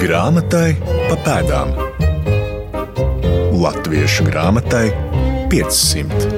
Grāmatai pa pēdām. Latviešu grāmatai 500.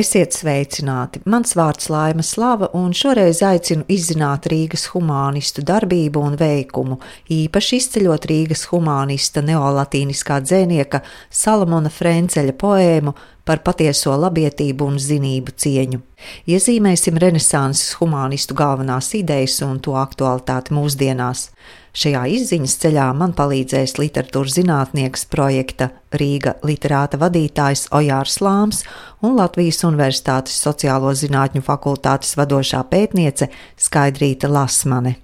Esiet sveicināti! Mans vārds Laima Slava, un šoreiz aicinu izzināt Rīgas humānistu darbību un veikumu, īpaši izceļot Rīgas humānista neolatīniskā dzēnieka Salamona Frenceļa poēmu par patieso labietību un zinību cieņu. Iezīmēsim renesanses humanistu galvenās idejas un to aktualitāti mūsdienās. Šajā izziņas ceļā man palīdzēs literatūras zinātnieks projekta Rīga literāta vadītājs Ojārs Lāms un Latvijas Universitātes sociālo zinātņu fakultātes vadošā pētniece Skaidrīta Lasmane.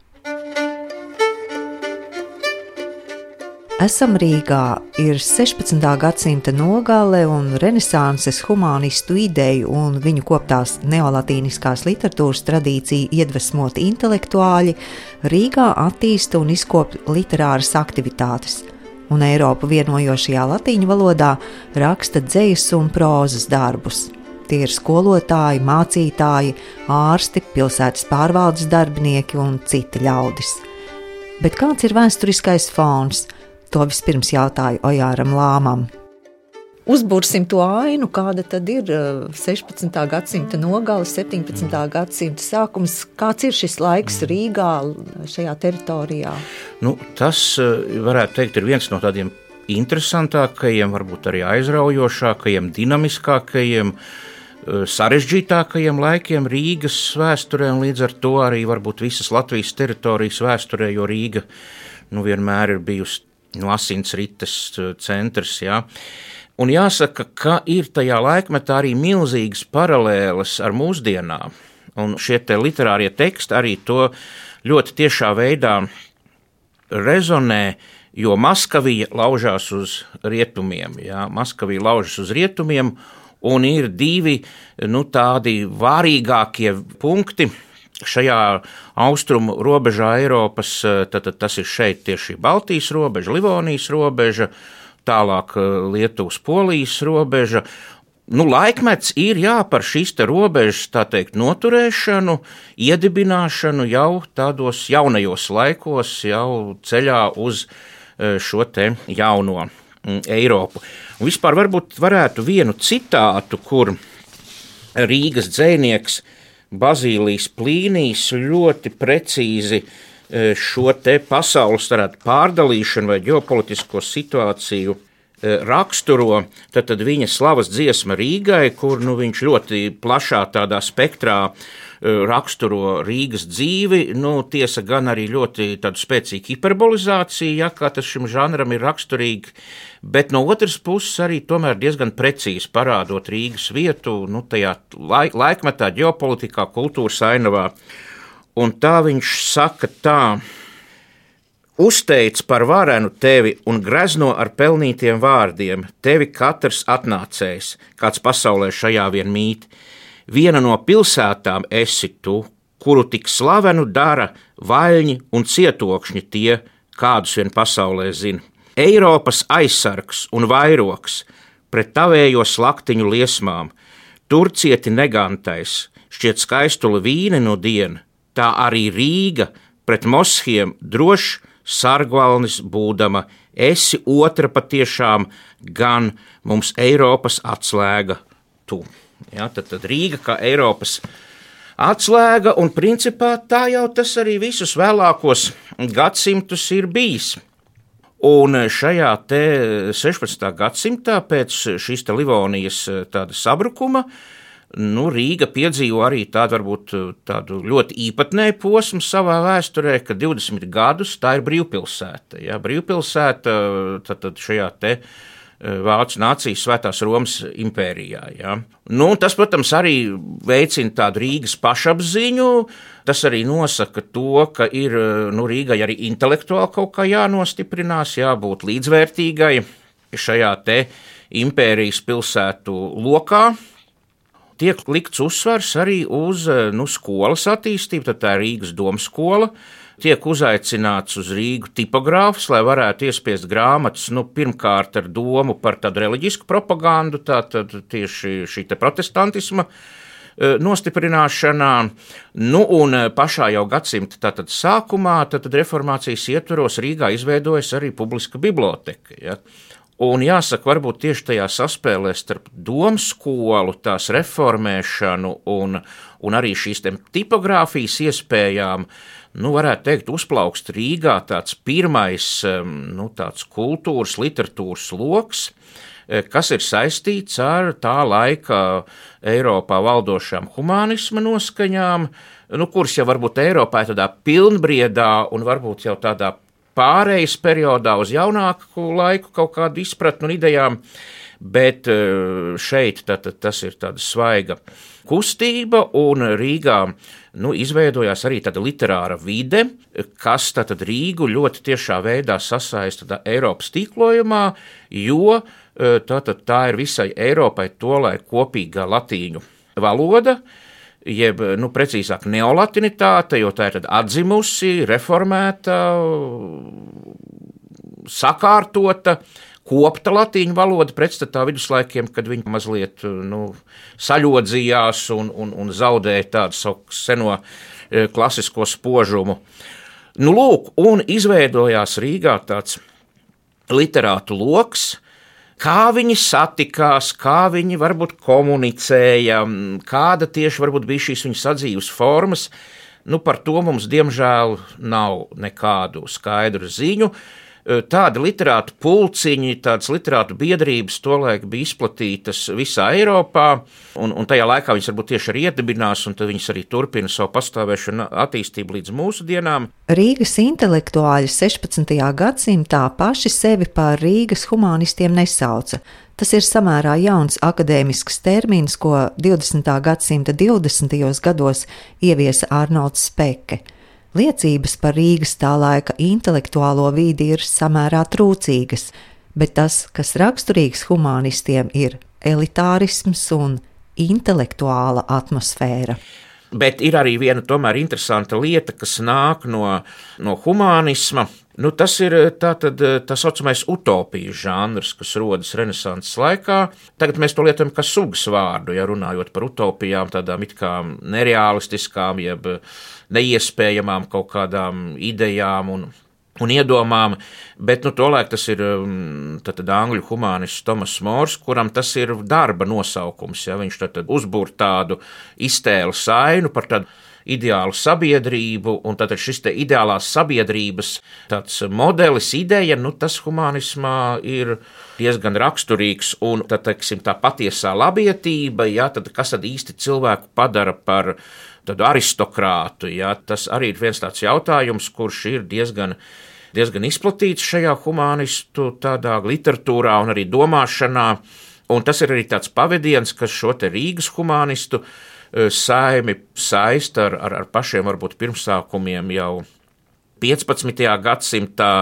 Esam Rīgā, ir 16. gadsimta nogale un renesanses humanistu ideju un viņu koptās neolatīniskās literatūras tradīciju iedvesmoti intelektuāļi Rīgā attīsta un izkopja literāras aktivitātes, un Eiropu vienojošajā latīņu valodā raksta dzējas un prozas darbus. Tie ir skolotāji, mācītāji, ārsti, pilsētas pārvaldes darbinieki un citi ļaudis. Bet kāds ir vēsturiskais fons? To vispirms jautāju Ojāram Lāmam. Uzbūrsim to ainu, kāda tad ir 16. Eh, gadsimta nogale, 17. gadsimta sākums. Kāds ir šis laiks Rīgā, šajā teritorijā? Nu, tas eh, varētu teikt, ir viens no tādiem interesantākajiem, varbūt arī aizraujošākajiem, dinamiskākajiem, eh, sarežģītākajiem laikiem Rīgas vēsturē, un līdz ar to arī varbūt visas Latvijas teritorijas vēsturē, jo Rīga nu, vienmēr ir bijusi no asinsrites uh, centrs. Jā. Un jāsaka, ka ir tajā laikmetā arī milzīgas paralēles ar mūsdienām. Un šie te literārie teksti arī to ļoti tiešā veidā rezonē, jo Maskavija laužās uz rietumiem. Jā, Maskavija laužas uz rietumiem, un ir divi nu, tādi vārīgākie punkti, Šajā austrumu robežā Eiropas, eh, tad, tad tas ir šeit tieši Baltijas robeža, Livonijas robeža, tālāk eh, Lietuvas, Polijas robeža. Nu, laikmets ir jā, par šīs robežas teikt, noturēšanu, iedibināšanu jau tādos jaunajos laikos, jau ceļā uz eh, šo jauno mm, Eiropu. Un vispār varbūt varētu vienu citātu, kur Rīgas dzēnieks Bazīlijs Plīnijs ļoti precīzi e, šo te pasaules pārdalīšanu vai ģeopolitisko situāciju e, raksturo, tad, tad viņa slavas dziesma Rīgai, kur nu, viņš ļoti plašā tādā spektrā e, raksturo Rīgas dzīvi, nu, tiesa gan arī ļoti spēcīga hiperbolizācija, ja, kā tas šim žanram ir raksturīgi, bet no otras puses arī diezgan precīzi parādot Rīgas vietu, nu, tajā laik, laikmetā, ģeopolitikā, kultūras ainavā. Un tā viņš saka tā. Uzteic par varenu tevi un grezno ar pelnītiem vārdiem, tevi katrs atnācējs, kāds pasaulē šajā vien mīt. Viena no pilsētām esi tu, kuru tik slavenu dara vaļņi un cietokšņi tie, kādus vien pasaulē zina. Eiropas aizsargs un vairoks pret tavējo slaktiņu liesmām, tur cieti negantais, šķiet skaistula vīne no diena, tā arī Rīga pret moschiem drošs sargvalnis būdama, esi otra patiešām gan mums Eiropas atslēga tu. Ja, tad, tad Rīga kā Eiropas atslēga, un principā tā jau tas arī visus vēlākos gadsimtus ir bijis. Un šajā 16. gadsimtā, pēc šīs Livonijas sabrukuma, nu, Rīga piedzīvo arī tādu, varbūt, tādu ļoti īpatnēju posmu savā vēsturē, ka 20 gadus tā ir brīvpilsēta. Ja, brīvpilsēta tad, tad šajā te Vācu nācijas svētās Romas impērijā. Ja. Nu, tas, protams, arī veicina tādu Rīgas pašapziņu. Tas arī nosaka to, ka ir nu, Rīgai arī intelektuāli kaut kā jānostiprinās, jābūt līdzvērtīgai šajā impērijas pilsētu lokā. Tiek likts uzsvars arī uz nu, skolas attīstību, tad tā ir Rīgas domas skola tiek uzaicināts uz Rīgu tipogrāfs, lai varētu iespiest grāmatas, nu, pirmkārt ar domu par tādu reliģisku propagandu, tātad tieši šī protestantisma nostiprināšanā, nu un pašā jau gadsimta tātad sākumā, tad reformācijas ietveros Rīgā izveidojas arī publiska biblioteka. Ja. Un jāsaka, varbūt tieši tajā saspēlē starp domu skolu, tās reformēšanu un, un arī šīs tipogrāfijas iespējām, nu, varētu teikt, uzplaukst Rīgā tāds pirmais nu, tāds kultūras, literatūras lokus, eh, kas ir saistīts ar tā laika Eiropā valdošām humanisma noskaņām, nu, kuras jau varbūt Eiropā ir tādā pilnbriedā un varbūt jau tādā pārejas periodā uz jaunāku laiku kaut kādu izpratni un idejām, bet eh, šeit tad, tas ir tāda svaiga kustība, un Rīgā nu, izveidojās arī tāda literāra vide, kas tad Rīgu ļoti tiešā veidā sasaista Eiropas tīklojumā, jo eh, tā, tā ir visai Eiropai tolaik kopīga latīņu valoda, jeb nu, precīzāk neolatinitāte, jo tā ir atzimusi, reformēta, sakārtota. Kopta latīņu valoda pretstatā viduslaikiem, kad viņi mazliet nu, saļodzījās un, un, un zaudēja tādu savu seno e, klasisko spožumu. Nu, lūk, un izveidojās Rīgā tāds literātu lokus, kā viņi satikās, kā viņi varbūt komunicēja, kāda tieši bija šīs viņu sadzīves formas. Nu, par to mums, diemžēl, nav nekādu skaidru ziņu. Tādi literātu pulciņi, tādas literātu biedrības tolaik bija izplatītas visā Eiropā, un, un tajā laikā viņas varbūt tieši arī iedibinās, un tad viņas arī turpina savu pastāvēšanu attīstību līdz mūsu dienām. Rīgas intelektuāļi 16. gadsimtā paši sevi par Rīgas humanistiem nesauca. Tas ir samērā jauns akadēmisks termins, ko 20. gadsimta 20. gados ieviesa Arnolds Speke. Liecības par Rīgas tā laika intelektuālo vidi ir samērā trūcīgas, bet tas, kas raksturīgs humanistiem, ir elitārisms un intelektuāla atmosfēra. Bet ir arī viena tomēr interesanta lieta, kas nāk no, no humanisma. Nu, tas ir tātad, tā saucamais utopijas žanrs, kas rodas Renesanses laikā. Tagad mēs to lietojam kā sugas vārdu, ja runājot par utopijām, tādām it kā nereālistiskām, jeb neiespējamām kaut kādām idejām un, un iedomām, bet nu, tolaik tas ir um, tad, tad angļu humanists Tomas Mors, kuram tas ir darba nosaukums. Ja, viņš tad, tad uzbūr tādu iztēlu sainu par tādu ideālu sabiedrību, un tad šis ideālās sabiedrības modelis, ideja, nu, tas humanismā ir diezgan raksturīgs, un tad, teiksim, tā patiesā labietība, ja, tad kas tad īsti cilvēku padara par tādu aristokrātu. Ja? Tas arī ir viens tāds jautājums, kurš ir diezgan, diezgan izplatīts šajā humanistu literatūrā un arī domāšanā. Un tas ir arī tāds pavadiens, kas šo Rīgas humanistu e, saimi saista ar, ar, ar pašiem varbūt pirmsākumiem jau 15. gadsimtā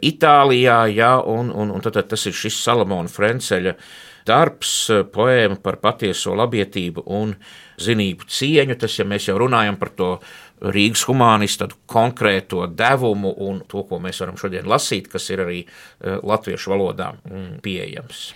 Itālijā, ja, un, un, un tad, tad tas ir šis Salamona Frenceļa darbs, e, poēma par patieso labietību un zinību cieņu. Tas, ja mēs jau runājam par to Rīgas humanistu konkrēto devumu un to, ko mēs varam šodien lasīt, kas ir arī eh, latviešu valodā mm, pieejams.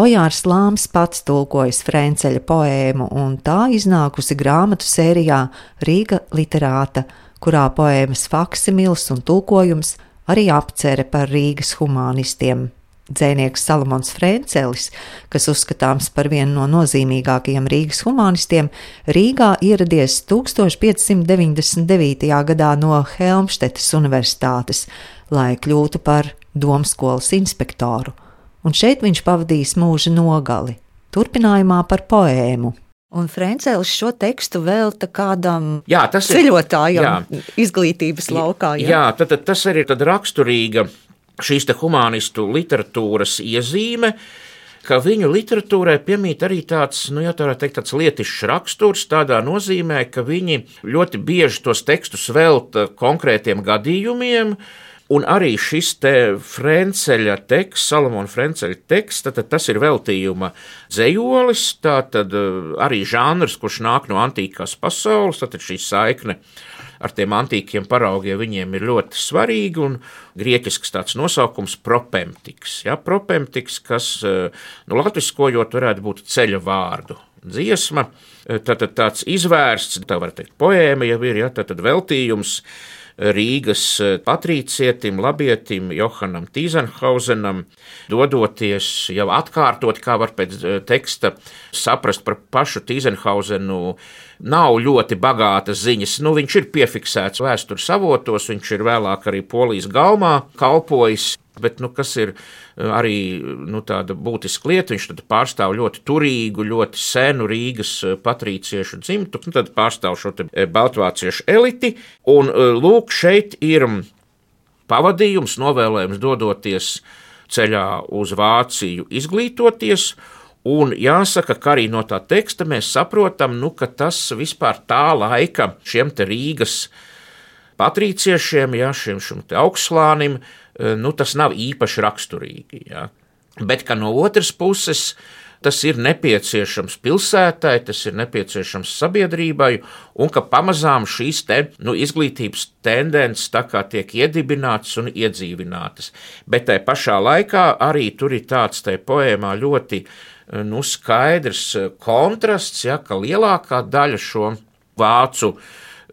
Ojārs Lāms pats tulkojas Franceļa poēmu, un tā iznākusi grāmatu sērijā Rīga literāta, kurā poēmas faksimils un tulkojums arī apcere par Rīgas humanistiem. Dzēnieks Salamons Frēncelis, kas uzskatāms par vienu no nozīmīgākajiem Rīgas humanistiem, Rīgā ieradies 1599. gadā no Helmstetes Universitātes, lai kļūtu par domskolas inspektoru, un šeit viņš pavadījis mūža nogali, turpinājumā par poēmu. Un Frančēlis šo tekstu velta kādam jā, ceļotājam jā. izglītības laukā. Jā, jā tad, tad tas arī ir raksturīga šīs humanistu literatūras iezīme, ka viņu literatūrai piemīt arī tāds, nu, ja tā varētu teikt, tāds lietišs raksturs, tādā nozīmē, ka viņi ļoti bieži tos tekstus velta konkrētiem gadījumiem. Un arī šis te Franceļa teksts, Salamona Franceļa teksts, tad, tad tas ir veltījuma dzējolis, tātad arī žanrs, kurš nāk no antīkās pasaules, tad šī saikne ar tiem antīkiem paraugiem viņiem ir ļoti svarīgi, un grieķisks tāds nosaukums - propemptiks. Ja, propemptiks, kas, eh, nu, latviskojot, varētu būt ceļa vārdu dziesma. Tātad tāds izvērsts, tā var teikt, poēma jau ir, ja tātad veltījums Rīgas patrīcietim, labietim, Johanam Tīzenhausenam, dodoties jau atkārtot, kā var pēc teksta saprast par pašu Tīzenhausenu nav ļoti bagātas ziņas. Nu, viņš ir piefiksēts vēstures avotos, viņš ir vēlāk arī Polijas galmā kalpojis. Bet, nu, kas ir eh, arī nu, tāda būtiska lieta, viņš pārstāv ļoti turīgu, ļoti senu Rīgas eh, patrīciešu dzimtu, nu, tad pārstāv šo eh, baltvāciešu eliti. Un lūk, šeit ir pavadījums, novēlējums dodoties ceļā uz Vāciju, izglītoties. Un jāsaka, ka arī no tā teksta mēs saprotam, nu, ka tas vispār tā laika šiem Rīgas patrīciešiem, ja, šim, šim augstslānim, e, nu, tas nav īpaši raksturīgi. Ja. Bet no otras puses, tas ir nepieciešams pilsētai, tas ir nepieciešams sabiedrībai, un ka pamazām šīs te, nu, izglītības tendences tiek iedibinātas un iedzīvinātas. Bet tajā pašā laikā arī tur ir tāds tajā poēmā ļoti nu, skaidrs eh, kontrasts, ja, ka lielākā daļa šo vācu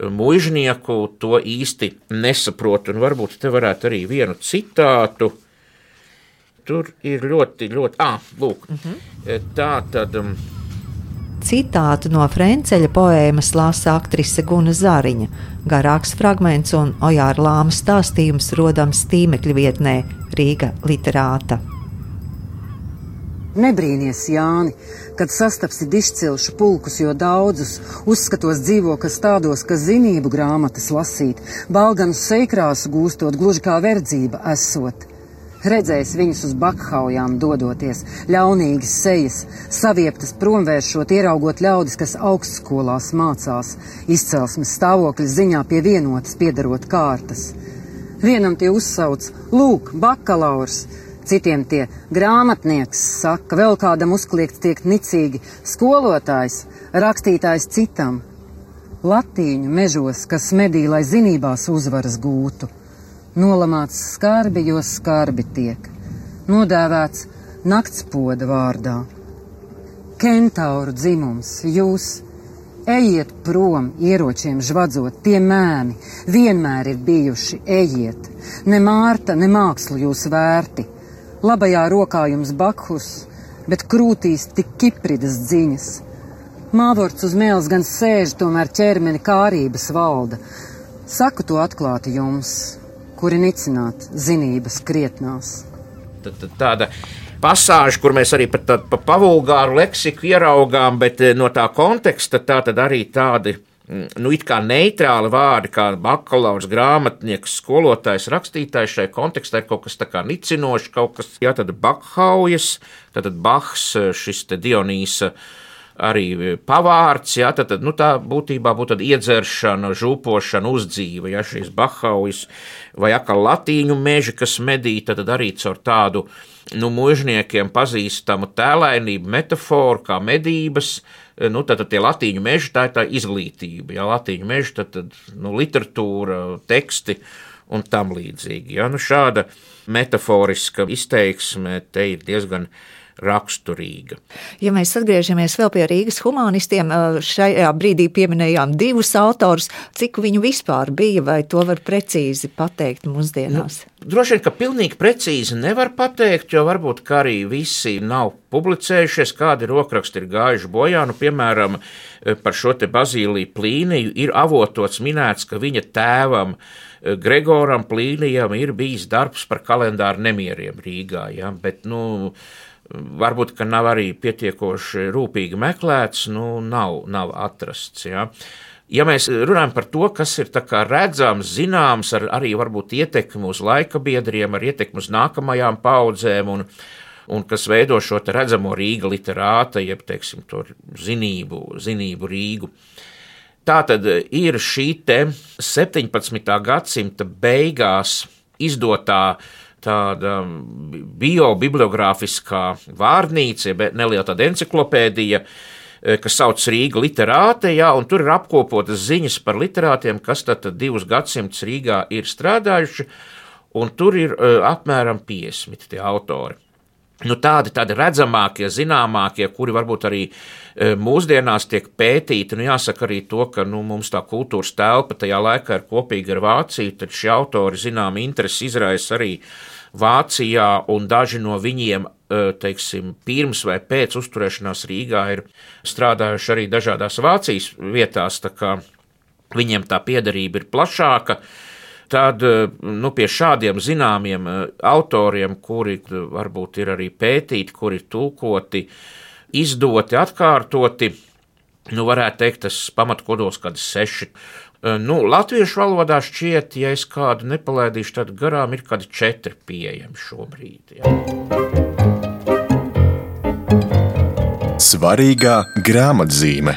mužnieku to īsti nesaprot. Un varbūt te varētu arī vienu citātu. Tur ir ļoti, ļoti, ah, lūk, mm -hmm. tā tad. Um, Citātu no Franceļa poēmas lasa aktrise Guna Zariņa. Garāks fragments un Ojāra Lāmas stāstījums rodams tīmekļa vietnē Rīga literāta. Nebrīnies, Jāni, kad sastapsi dišcilšu pulkus, jo daudzus uzskatos dzīvo, kas tādos, ka zinību grāmatas lasīt, balganu seikrāsu gūstot gluži kā verdzība esot. Redzējis viņus uz bakhaujām dodoties, ļaunīgas sejas, savieptas promvēršot, ieraugot ļaudis, kas augstskolās mācās, izcelsmes stāvokļa ziņā pie vienotas piedarot kārtas. Vienam tie uzsauc, lūk, bakalaurs! Citiem tie grāmatnieks saka, vēl kādam uzkliegts tiek nicīgi skolotājs, rakstītājs citam. Latīņu mežos, kas medī, lai zinībās uzvaras gūtu. Nolamāts skarbi, jo skarbi tiek. Nodēvēts naktspoda vārdā. Kentauru dzimums, jūs ejiet prom, ieročiem žvadzot, tie mēmi vienmēr ir bijuši, ejiet. Ne mārta, ne mākslu jūs vērti Labajā rokā jums bakhus, bet krūtīs tik kipridas dziņas. Māvorts uz mēles gan sēž, tomēr ķermeni kārības valda. Saku to atklāti jums, kuri nicināt zinības krietnās. Tad, tad tāda pasāža, kur mēs arī pat pa pavulgāru leksiku ieraugām, bet eh, no tā konteksta tā tad arī tādi nu, it kā neitrāli vārdi, kā bakalaurs, grāmatnieks, skolotājs, rakstītājs šai kontekstā ir kaut kas tāds nicinošs, kaut kas tāds - Bakhaujas, tad Bahs, šis Dionīsa arī pavārds, jā, tad, tad nu, tā būtībā būtu iedzeršana, žūpošana, uzdzīve, ja šīs bahaujas vai atkal latīņu meži, kas medī, tad, tad arī caur tādu nu, mužniekiem pazīstamu tēlainību, metaforu kā medības, nu, tad, tad tie latīņu meži, tā ir tā izglītība, ja latīņu meži, tad, tad nu, literatūra, teksti un tam līdzīgi. Ja? Nu, šāda metaforiska izteiksme te ir diezgan raksturīga. Ja mēs atgriežamies vēl pie Rīgas humanistiem, šajā brīdī pieminējām divus autorus. Cik viņu vispār bija, vai to var precīzi pateikt mūsdienās? Nu, droši vien, ka pilnīgi precīzi nevar pateikt, jo varbūt arī visi nav publicējušies, kādi rokraksti ir gājuši bojā. Nu, piemēram, par šo te Bazīliju Plīniju ir avotots minēts, ka viņa tēvam Gregoram Plīnijam ir bijis darbs par kalendāru nemieriem Rīgā. Ja? Bet, nu, varbūt nav arī pietiekoši rūpīgi meklēts, nu, nav, nav atrasts. Ja. Ja mēs runājam par to, kas ir redzams, zināms, ar arī varbūt ietekmi uz laika biedriem, ar ietekmi uz nākamajām paudzēm, un, un kas veido šo redzamo Rīga literāta, jeb teiksim, zinību, zinību Rīgu. Tā tad ir šī 17. gadsimta beigās izdotā uh, tāda biobibliogrāfiskā vārnīca, neliela tāda enciklopēdija, e, kas sauc Rīga literāte, jā, un tur ir apkopotas ziņas par literātiem, kas tad divus gadsimtus Rīgā ir strādājuši, un tur ir uh, apmēram 50 tie autori. nu, tādi, tādi redzamākie, zināmākie, kuri varbūt arī e, mūsdienās tiek pētīti. Nu, jāsaka arī to, ka nu, mums tā kultūras telpa tajā laikā ir kopīga ar Vāciju, tad šie autori zinām interesi izraisa arī Vācijā, un daži no viņiem, e, teiksim, pirms vai pēc uzturēšanās Rīgā ir strādājuši arī dažādās Vācijas vietās, tā kā viņiem tā piedarība ir plašāka tad eh, nu, pie šādiem zināmiem eh, autoriem, kuri eh, varbūt ir arī pētīti, kuri ir tulkoti, izdoti, atkārtoti, nu, varētu teikt, tas pamatkodols kādi seši. Nu, latviešu valodā šķiet, ja es kādu nepalaidīšu, tad garām ir kādi četri pieejami šobrīd. Ja. Svarīgā grāmatzīme.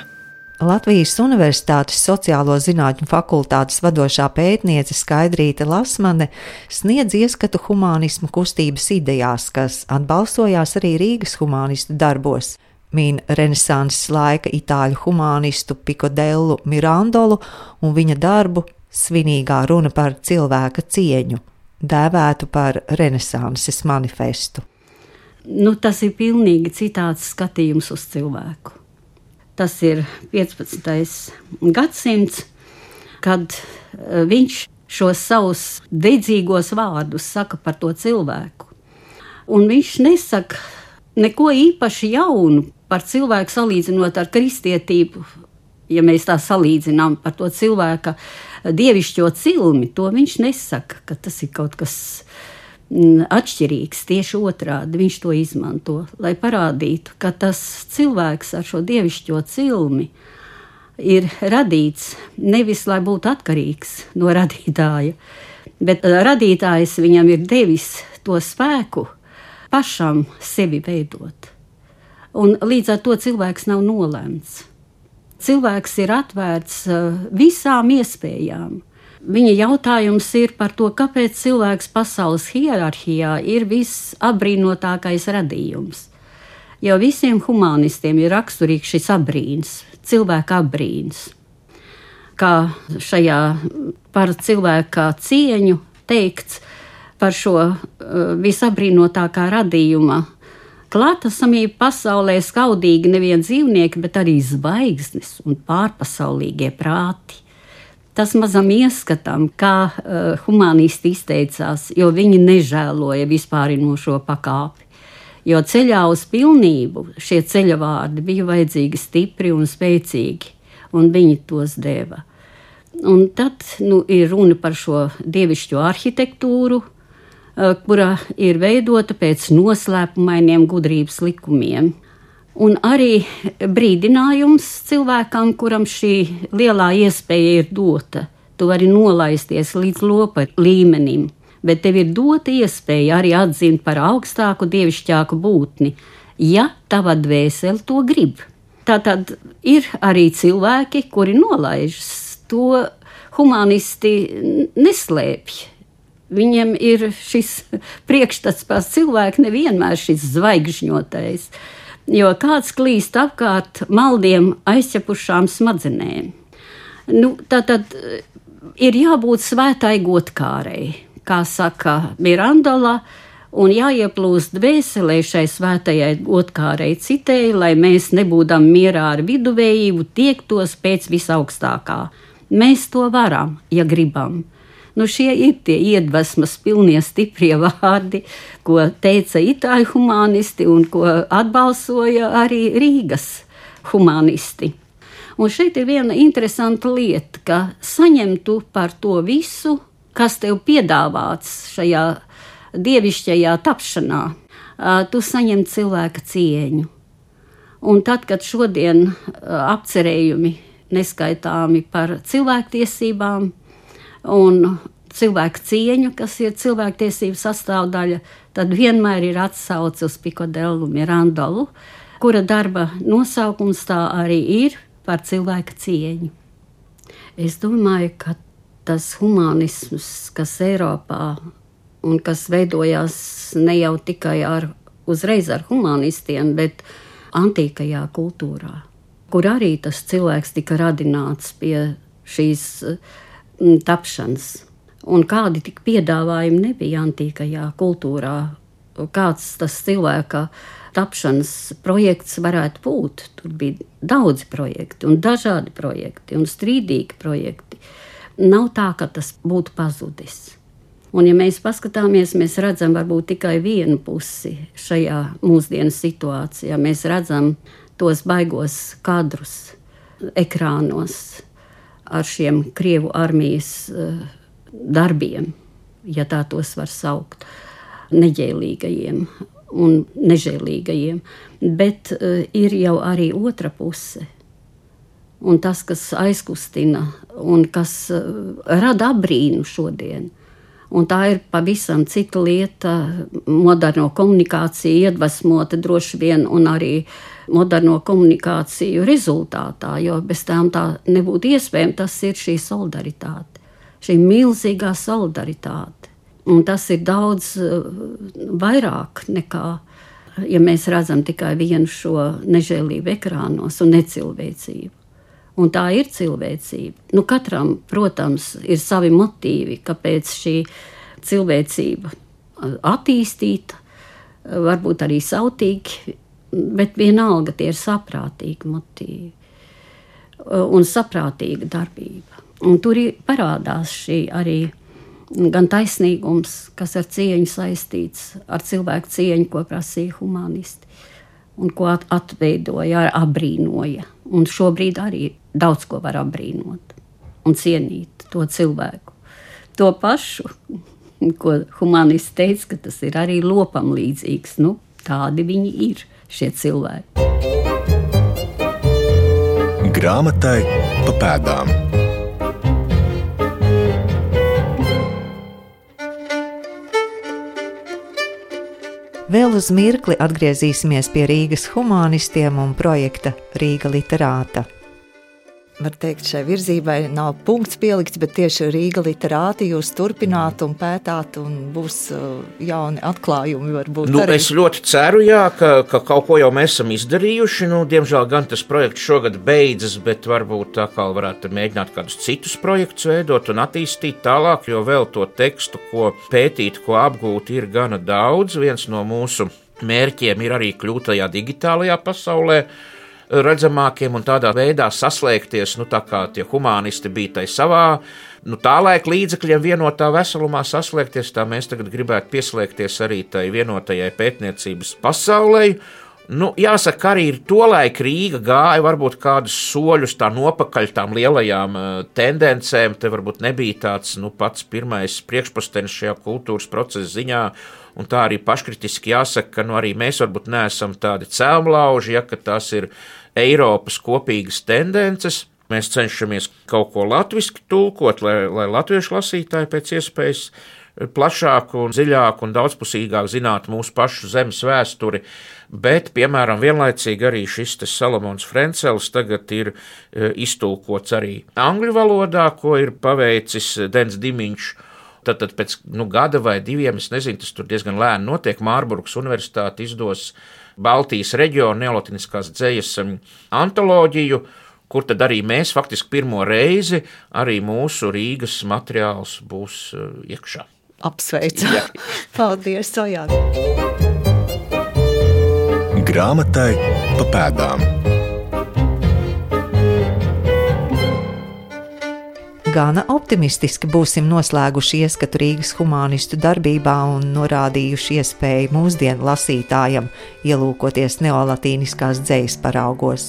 Latvijas Universitātes sociālo zinātņu fakultātes vadošā pētniece Skaidrīta Lasmane sniedz ieskatu humanismu kustības idejās, kas atbalstojās arī Rīgas humanistu darbos. Min renesanses laika itāļu humanistu Pikodellu Mirandolu un viņa darbu svinīgā runa par cilvēka cieņu, dēvētu par renesanses manifestu. Nu, tas ir pilnīgi citāds skatījums uz cilvēku tas ir 15. gadsimts, kad eh, viņš šos savus dedzīgos vārdus saka par to cilvēku. Un viņš nesaka neko īpaši jaunu par cilvēku salīdzinot ar kristietību. Ja mēs tā salīdzinām par to cilvēka dievišķo cilmi, to viņš nesaka, ka tas ir kaut kas Mm, atšķirīgs. Tieši otrādi viņš to izmanto, lai parādītu, ka tas cilvēks ar šo dievišķo cilmi ir radīts nevis lai būtu atkarīgs no radītāja, bet uh, radītājs viņam ir devis to spēku pašam sevi veidot. Un līdz ar to cilvēks nav nolēmts. Cilvēks ir atvērts uh, visām iespējām Viņa jautājums ir par to, kāpēc cilvēks pasaules hierarhijā ir visapbrīnotākais radījums. Jo visiem humanistiem ir raksturīgs šis apbrīns, cilvēka apbrīns. Kā šajā par cilvēka cieņu teikts par šo uh, visapbrīnotākā radījuma klātesamību pasaulē skaudīgi nevien dzīvnieki, bet arī zvaigznes un pārpasaulīgie prāti tas mazam ieskatam, kā uh, humanisti izteicās, jo viņi nežēloja vispārinošo pakāpi. Jo ceļā uz pilnību šie ceļa vārdi bija vajadzīgi stipri un spēcīgi, un viņi tos deva. Un tad nu, ir runa par šo dievišķo arhitektūru, uh, kura ir veidota pēc noslēpumainiem gudrības likumiem. Un arī brīdinājums cilvēkam, kuram šī lielā iespēja ir dota. Tu vari nolaisties līdz lopa līmenim, bet tev ir dota iespēja arī atzīt par augstāku, dievišķāku būtni, ja tava dvēsele to grib. Tā tad ir arī cilvēki, kuri nolaižas. To humanisti neslēpj. Viņiem ir šis priekšstats par cilvēku nevienmēr šis zvaigžņotais. Jo kāds klīst apkārt maldiem aizķepušām smadzenēm. Nu, tā tad eh, ir jābūt svētai godkārei, kā saka Mirandola, un jāieplūst dvēselē šai svētajai godkārei citēji, lai mēs nebūdam mierā ar viduvējību, tiektos pēc visaugstākā. Mēs to varam, ja gribam. Nu, šie ir tie iedvesmas pilnie stiprie vārdi, ko teica itāļu humanisti un ko atbalsoja arī Rīgas humanisti. Un šeit ir viena interesanta lieta, ka saņemtu par to visu, kas tev piedāvāts šajā dievišķajā tapšanā, tu saņem cilvēka cieņu. Un tad, kad šodien apcerējumi neskaitāmi par cilvēktiesībām, un cilvēku cieņu, kas ir cilvēktiesību sastāvdaļa, tad vienmēr ir atsauce uz Pikodelu Mirandolu, kura darba nosaukums tā arī ir par cilvēka cieņu. Es domāju, ka tas humanisms, kas Eiropā un kas veidojās ne jau tikai ar, uzreiz ar humanistiem, bet antīkajā kultūrā, kur arī tas cilvēks tika radināts pie šīs uh, tapšanas. Un kādi tik piedāvājumi nebija antīkajā kultūrā kāds tas cilvēka tapšanas projekts varētu būt. Tur bija daudzi projekti, un dažādi projekti, un strīdīgi projekti. Nav tā, ka tas būtu pazudis. Un, ja mēs paskatāmies, mēs redzam varbūt tikai vienu pusi šajā mūsdienu situācijā. Mēs redzam tos baigos kadrus ekrānos ar šiem Krievu armijas uh, darbiem, ja tā tos var saukt, neģēlīgajiem un nežēlīgajiem. Bet uh, ir jau arī otra puse. Un tas, kas aizkustina un kas uh, rada abrīnu šodien, Un tā ir pavisam cita lieta. Moderno komunikāciju iedvesmota droši vien un arī moderno komunikāciju rezultātā, jo bez tām tā nebūtu iespējams. Tas ir šī solidaritāte, šī milzīgā solidaritāte. Un tas ir daudz uh, vairāk nekā, ja mēs redzam tikai vienu šo nežēlību ekrānos un necilvēcību. Un tā ir cilvēcība. Nu, katram, protams, ir savi motīvi, kāpēc šī cilvēcība attīstīta, varbūt arī sautīgi, bet vienalga tie ir saprātīgi motīvi un saprātīga darbība. Un tur parādās šī arī gan taisnīgums, kas ar cieņu saistīts, ar cilvēku cieņu, ko prasīja humanisti un ko atveidoja, abrīnoja. Un šobrīd arī daudz ko var apbrīnot un cienīt to cilvēku. To pašu, ko humanists teica, ka tas ir arī lopam līdzīgs. Nu, tādi viņi ir, šie cilvēki. Grāmatai pa pēdām. Vēl uz mirkli atgriezīsimies pie Rīgas humanistiem un projekta Rīga literāta var teikt, šai virzībai nav punkts pielikts, bet tieši Rīga literāti jūs turpināt un pētāt, un būs uh, jauni atklājumi. Varbūt, nu, arī. es ļoti ceru, jā, ka, ka kaut ko jau mēs esam izdarījuši. Nu, diemžēl gan tas projekts šogad beidzas, bet varbūt atkal varētu mēģināt kādus citus projektus veidot un attīstīt tālāk, jo vēl to tekstu, ko pētīt, ko apgūt, ir gana daudz. Viens no mūsu mērķiem ir arī kļūt tajā digitālajā pasaulē redzamākiem un tādā veidā saslēgties, nu, tā kā tie humanisti bija tai savā, nu, tā laika līdzekļiem vienotā veselumā saslēgties, tā mēs tagad gribētu pieslēgties arī tai vienotajai pētniecības pasaulē. Nu, jāsaka, arī tolaik Rīga gāja varbūt kādus soļus tā nopakaļ tām lielajām uh, tendencēm. Te varbūt nebija tāds nu, pats pirmais priekšpostenis šajā kultūras procesa ziņā, Un tā arī paškritiski jāsaka, ka nu, arī mēs varbūt neesam tādi cēlonlauži, ja tās ir Eiropas kopīgas tendences. Mēs cenšamies kaut ko latviešu tulkot, lai, lai latviešu lasītāji pēc iespējas plašāk, un dziļāk un daudzpusīgāk zinātu mūsu pašu zemes vēsturi. Bet, piemēram, vienlaicīgi arī šis Salamons Frencels tagad ir e, iztulkots arī angļu valodā, ko ir paveicis Dens Dimiņš. Tad, tad pēc nu, gada vai diviem, es nezinu, tas tur diezgan lēni notiek. Mārburgas Universitāte izdos Baltijas reģiona neolatiskās dzējas um, antoloģiju, kur tad arī mēs faktiski pirmo reizi arī mūsu Rīgas materiāls būs uh, iekšā. Apsveicam! Paldies, Sojāk! Grāmatai pa pēdām. Gana optimistiski būsim noslēguši ieskatu Rīgas humanistu darbībā un norādījuši iespēju mūsdienu lasītājam ielūkoties neolatīniskās dzejas paraugos.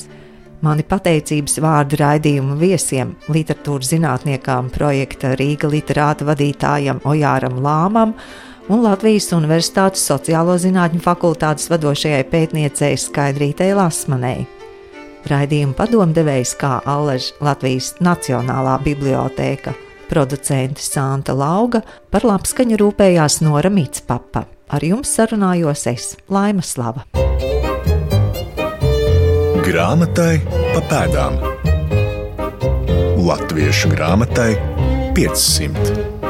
Mani pateicības vārdi raidījuma viesiem, literatūras zinātniekām, projekta Rīga literāta vadītājam Ojāram Lāmam un Latvijas Universitātes sociālo zinātņu fakultātes vadošajai pētniecei Skaidrītei Lasmanei. Raidījuma padomdevējs kā Allaž Latvijas Nacionālā bibliotēka, producente Santa Lauga, par labskaņu rūpējās Nora Mitspapa. Ar jums sarunājos es, Laima Slava. Grāmatai pa pēdām. Latviešu grāmatai 500.